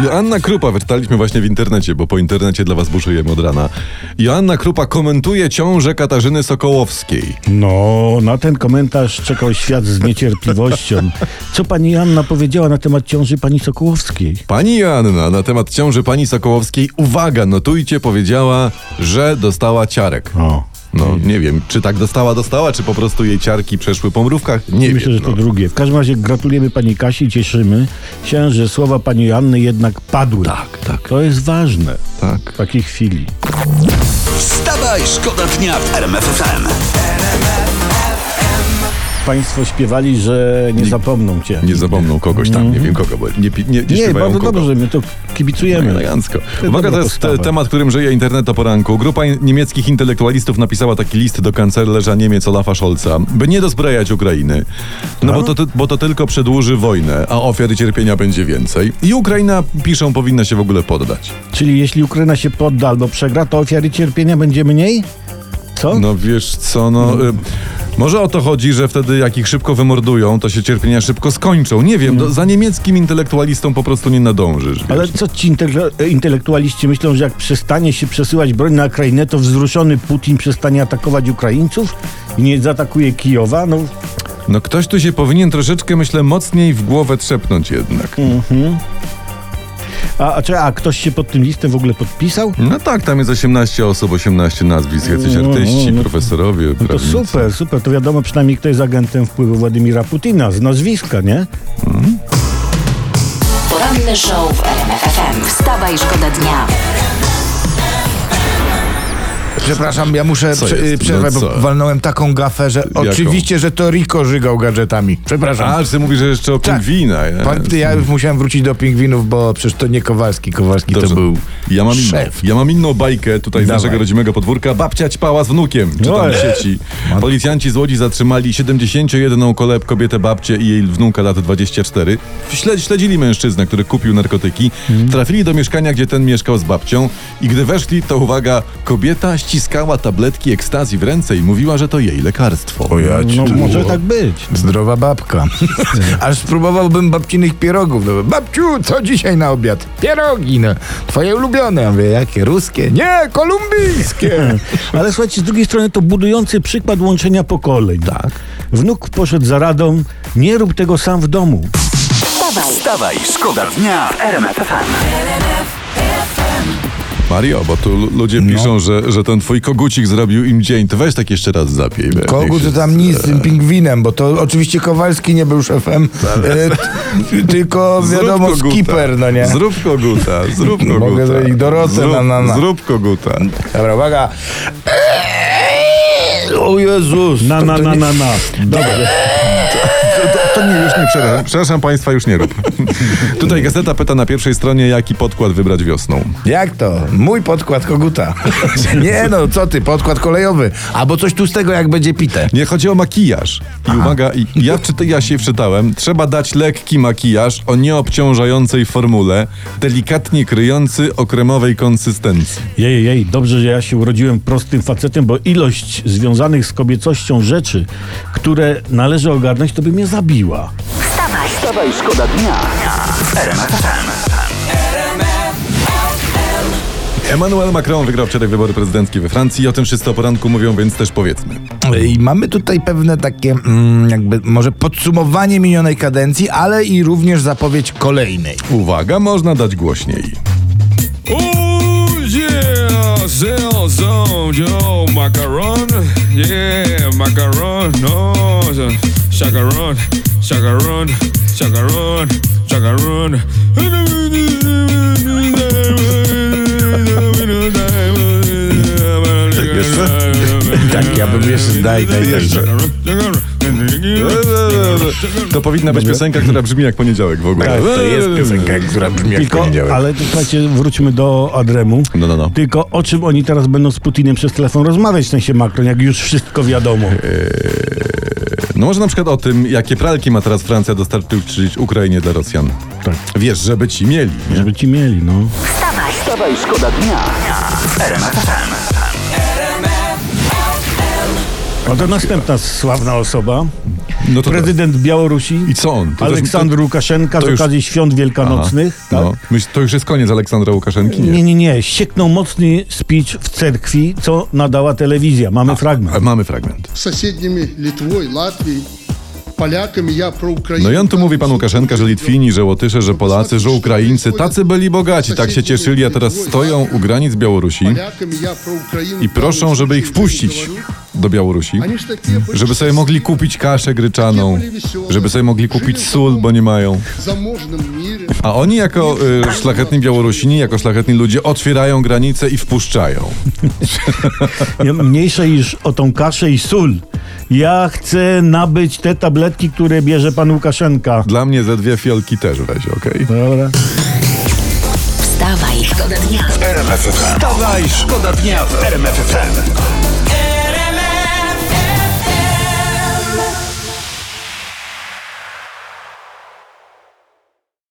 Joanna Krupa, wyczytaliśmy właśnie w internecie, bo po internecie dla was buszujemy od rana. Joanna Krupa komentuje ciążę Katarzyny Sokołowskiej. No, na ten komentarz czekał świat z niecierpliwością. Co pani Joanna powiedziała na temat ciąży pani Sokołowskiej? Pani Joanna na temat ciąży pani Sokołowskiej, uwaga, notujcie, powiedziała, że dostała ciarek. O. No, nie wiem, czy tak dostała, dostała, czy po prostu jej ciarki przeszły po mrówkach? Nie Myślę, wiem. że to no. drugie. W każdym razie gratulujemy pani Kasi, cieszymy się, że słowa pani Joanny jednak padły. Tak, tak. To jest ważne Tak. w takiej chwili. Wstawaj, szkoda dnia w RMF FM. Państwo śpiewali, że nie zapomną cię. Nie zapomną kogoś tam, nie wiem kogo, bo nie, nie, nie, Nie, bardzo kogo. dobrze, my to kibicujemy. Elegancko. To Uwaga, to jest postawa. te, temat, którym żyje internet o poranku. Grupa niemieckich intelektualistów napisała taki list do kanclerza Niemiec Olafa Scholza, by nie dozbrajać Ukrainy. No, Bo, to, ty- bo to tylko przedłuży wojnę, a ofiar i cierpienia będzie więcej. I Ukraina, piszą, powinna się w ogóle poddać. Czyli jeśli Ukraina się podda albo przegra, to ofiary cierpienia będzie mniej? Co? No wiesz co, no... Y, może o to chodzi, że wtedy jak ich szybko wymordują, to się cierpienia szybko skończą. Nie wiem, do, za niemieckim intelektualistą po prostu nie nadążysz. Wiesz. Ale co ci intele- intelektualiści myślą, że jak przestanie się przesyłać broń na Ukrainę, to wzruszony Putin przestanie atakować Ukraińców i nie zaatakuje Kijowa? No, No ktoś tu się powinien troszeczkę, myślę, mocniej w głowę trzepnąć jednak. A, a, czy, a ktoś się pod tym listem w ogóle podpisał? No tak, tam jest 18 osób, 18 nazwisk, jacyś No, artyści, no, profesorowie, No to super, super. To wiadomo przynajmniej, kto jest agentem wpływu Władimira Putina z nazwiska, nie? Poranny show w RMF FM. Wstawaj, szkoda dnia. Przepraszam, ja muszę Co prze, jest? przerwać, No bo co? walnąłem taką gafę, że oczywiście, że to Rico żygał gadżetami. Przepraszam. A, ty mówisz, że jeszcze o Tak. pingwina. Pan, jest. ja już musiałem wrócić do pingwinów, bo przecież to nie Kowalski. Kowalski Dobrze. to był ja mam, inną, szef. ja mam inną bajkę tutaj z Dawaj. naszego rodzimego podwórka. Babcia ćpała z wnukiem, czytam Oj. w sieci. Policjanci z Łodzi zatrzymali 71 koleb kobietę babcię i jej wnuka lat 24. Śle, śledzili mężczyznę, który kupił narkotyki. Mhm. Trafili do mieszkania, gdzie ten mieszkał z babcią i gdy weszli, to uwaga, kobieta ściskała tabletki ekstazji w ręce i mówiła, że to jej lekarstwo. O ja ci No tu- może tak być. Zdrowa babka. Aż spróbowałbym babcinych pierogów. No, babciu, co dzisiaj na obiad? Pierogi, no. Twoje ulubione. Ja mówię, jakie? Ruskie? Nie, kolumbijskie. Ale słuchajcie, z drugiej strony to budujący przykład łączenia pokoleń. Tak. Wnuk poszedł za radą, nie rób tego sam w domu. Wstawaj, Wstawaj, szkoda dnia w RMF FM. Mario, bo tu lu- ludzie No. piszą, że, że ten twój kogucik zrobił im dzień. To weź tak jeszcze raz zapiej. Kogut to tam nic z tym pingwinem, bo to oczywiście Kowalski nie był szefem, e, t- tylko wiadomo koguta. skipper, no nie? Zrób koguta, zrób koguta. Mogę zrobić Dorotę zrób, na- na- na. Zrób koguta. Dobra, uwaga. O Jezus. Na, na, na, na, na. Dobrze. To, nie, już nie przepraszam. Przepraszam państwa, już nie rób. Tutaj gazeta pyta na pierwszej stronie, jaki podkład wybrać wiosną. Jak to? Mój podkład koguta. nie no, co ty, podkład kolejowy. Albo coś tłustego, jak będzie pite. Nie chodzi o makijaż. I uwaga, i- ja, czyta, ja się wczytałem. Trzeba dać lekki makijaż o nieobciążającej formule, delikatnie kryjący o kremowej konsystencji. Jej, jej, dobrze, że ja się urodziłem prostym facetem, bo ilość związanych z kobiecością rzeczy, które należy ogarnąć, to by mnie zabiła. wstawaj. Wstawaj, szkoda dnia. Emmanuel Macron wygrał wczoraj wybory prezydenckie we Francji. O tym wszyscy o poranku mówią, więc też powiedzmy. I mamy tutaj pewne takie, mm, jakby może podsumowanie minionej kadencji, ale i również zapowiedź kolejnej. Uwaga, można dać głośniej. Zell zone, yo, macaron, yeah, macaron, no, chacaron, chacaron, chacaron, chacaron. Jaký, já bych si dají, dají, dají. To powinna być piosenka, która brzmi jak poniedziałek w ogóle. Tak, to jest piosenka, która brzmi jak Tylko, poniedziałek. ale to słuchajcie, wróćmy do Adremu. No, no, no. Tylko o czym oni teraz będą z Putinem przez telefon rozmawiać, w sensie Macron, jak już wszystko wiadomo. No może na przykład o tym, jakie pralki ma teraz Francja dostarczyć Ukrainie dla Rosjan. Tak. Wiesz, żeby ci mieli, nie? Żeby ci mieli, no. Wstawaj, Wstawaj, szkoda dnia w RMF FM. Oto następna sławna osoba. No Prezydent tak. Białorusi, I co on? To Aleksandr to, Łukaszenka to z okazji już... świąt wielkanocnych. Aha, tak? no. to już jest koniec Aleksandra Łukaszenki? Nie, nie, nie. nie. Sieknął mocny speech w cerkwi, co nadała telewizja. Mamy A, fragment. Mamy fragment. Z sąsiednimi Litwą Latwią no i on tu mówi pan Łukaszenka, że Litwini, że Łotysze, że Polacy, że Ukraińcy, tacy byli bogaci, tak się cieszyli, a teraz stoją u granic Białorusi i proszą, żeby ich wpuścić do Białorusi, żeby sobie mogli kupić kaszę gryczaną, żeby sobie mogli kupić sól, bo nie mają. A oni jako y, szlachetni Białorusini, jako szlachetni ludzie otwierają granice i wpuszczają. Mniejsze niż o tą kaszę i sól. Ja chcę nabyć te tabletki, które bierze pan Łukaszenka. Dla mnie ze dwie fiolki też weź, okej? Dobra. wstawaj, szkoda dnia. RMF FM. Wstawaj, szkoda dnia w RMF FM.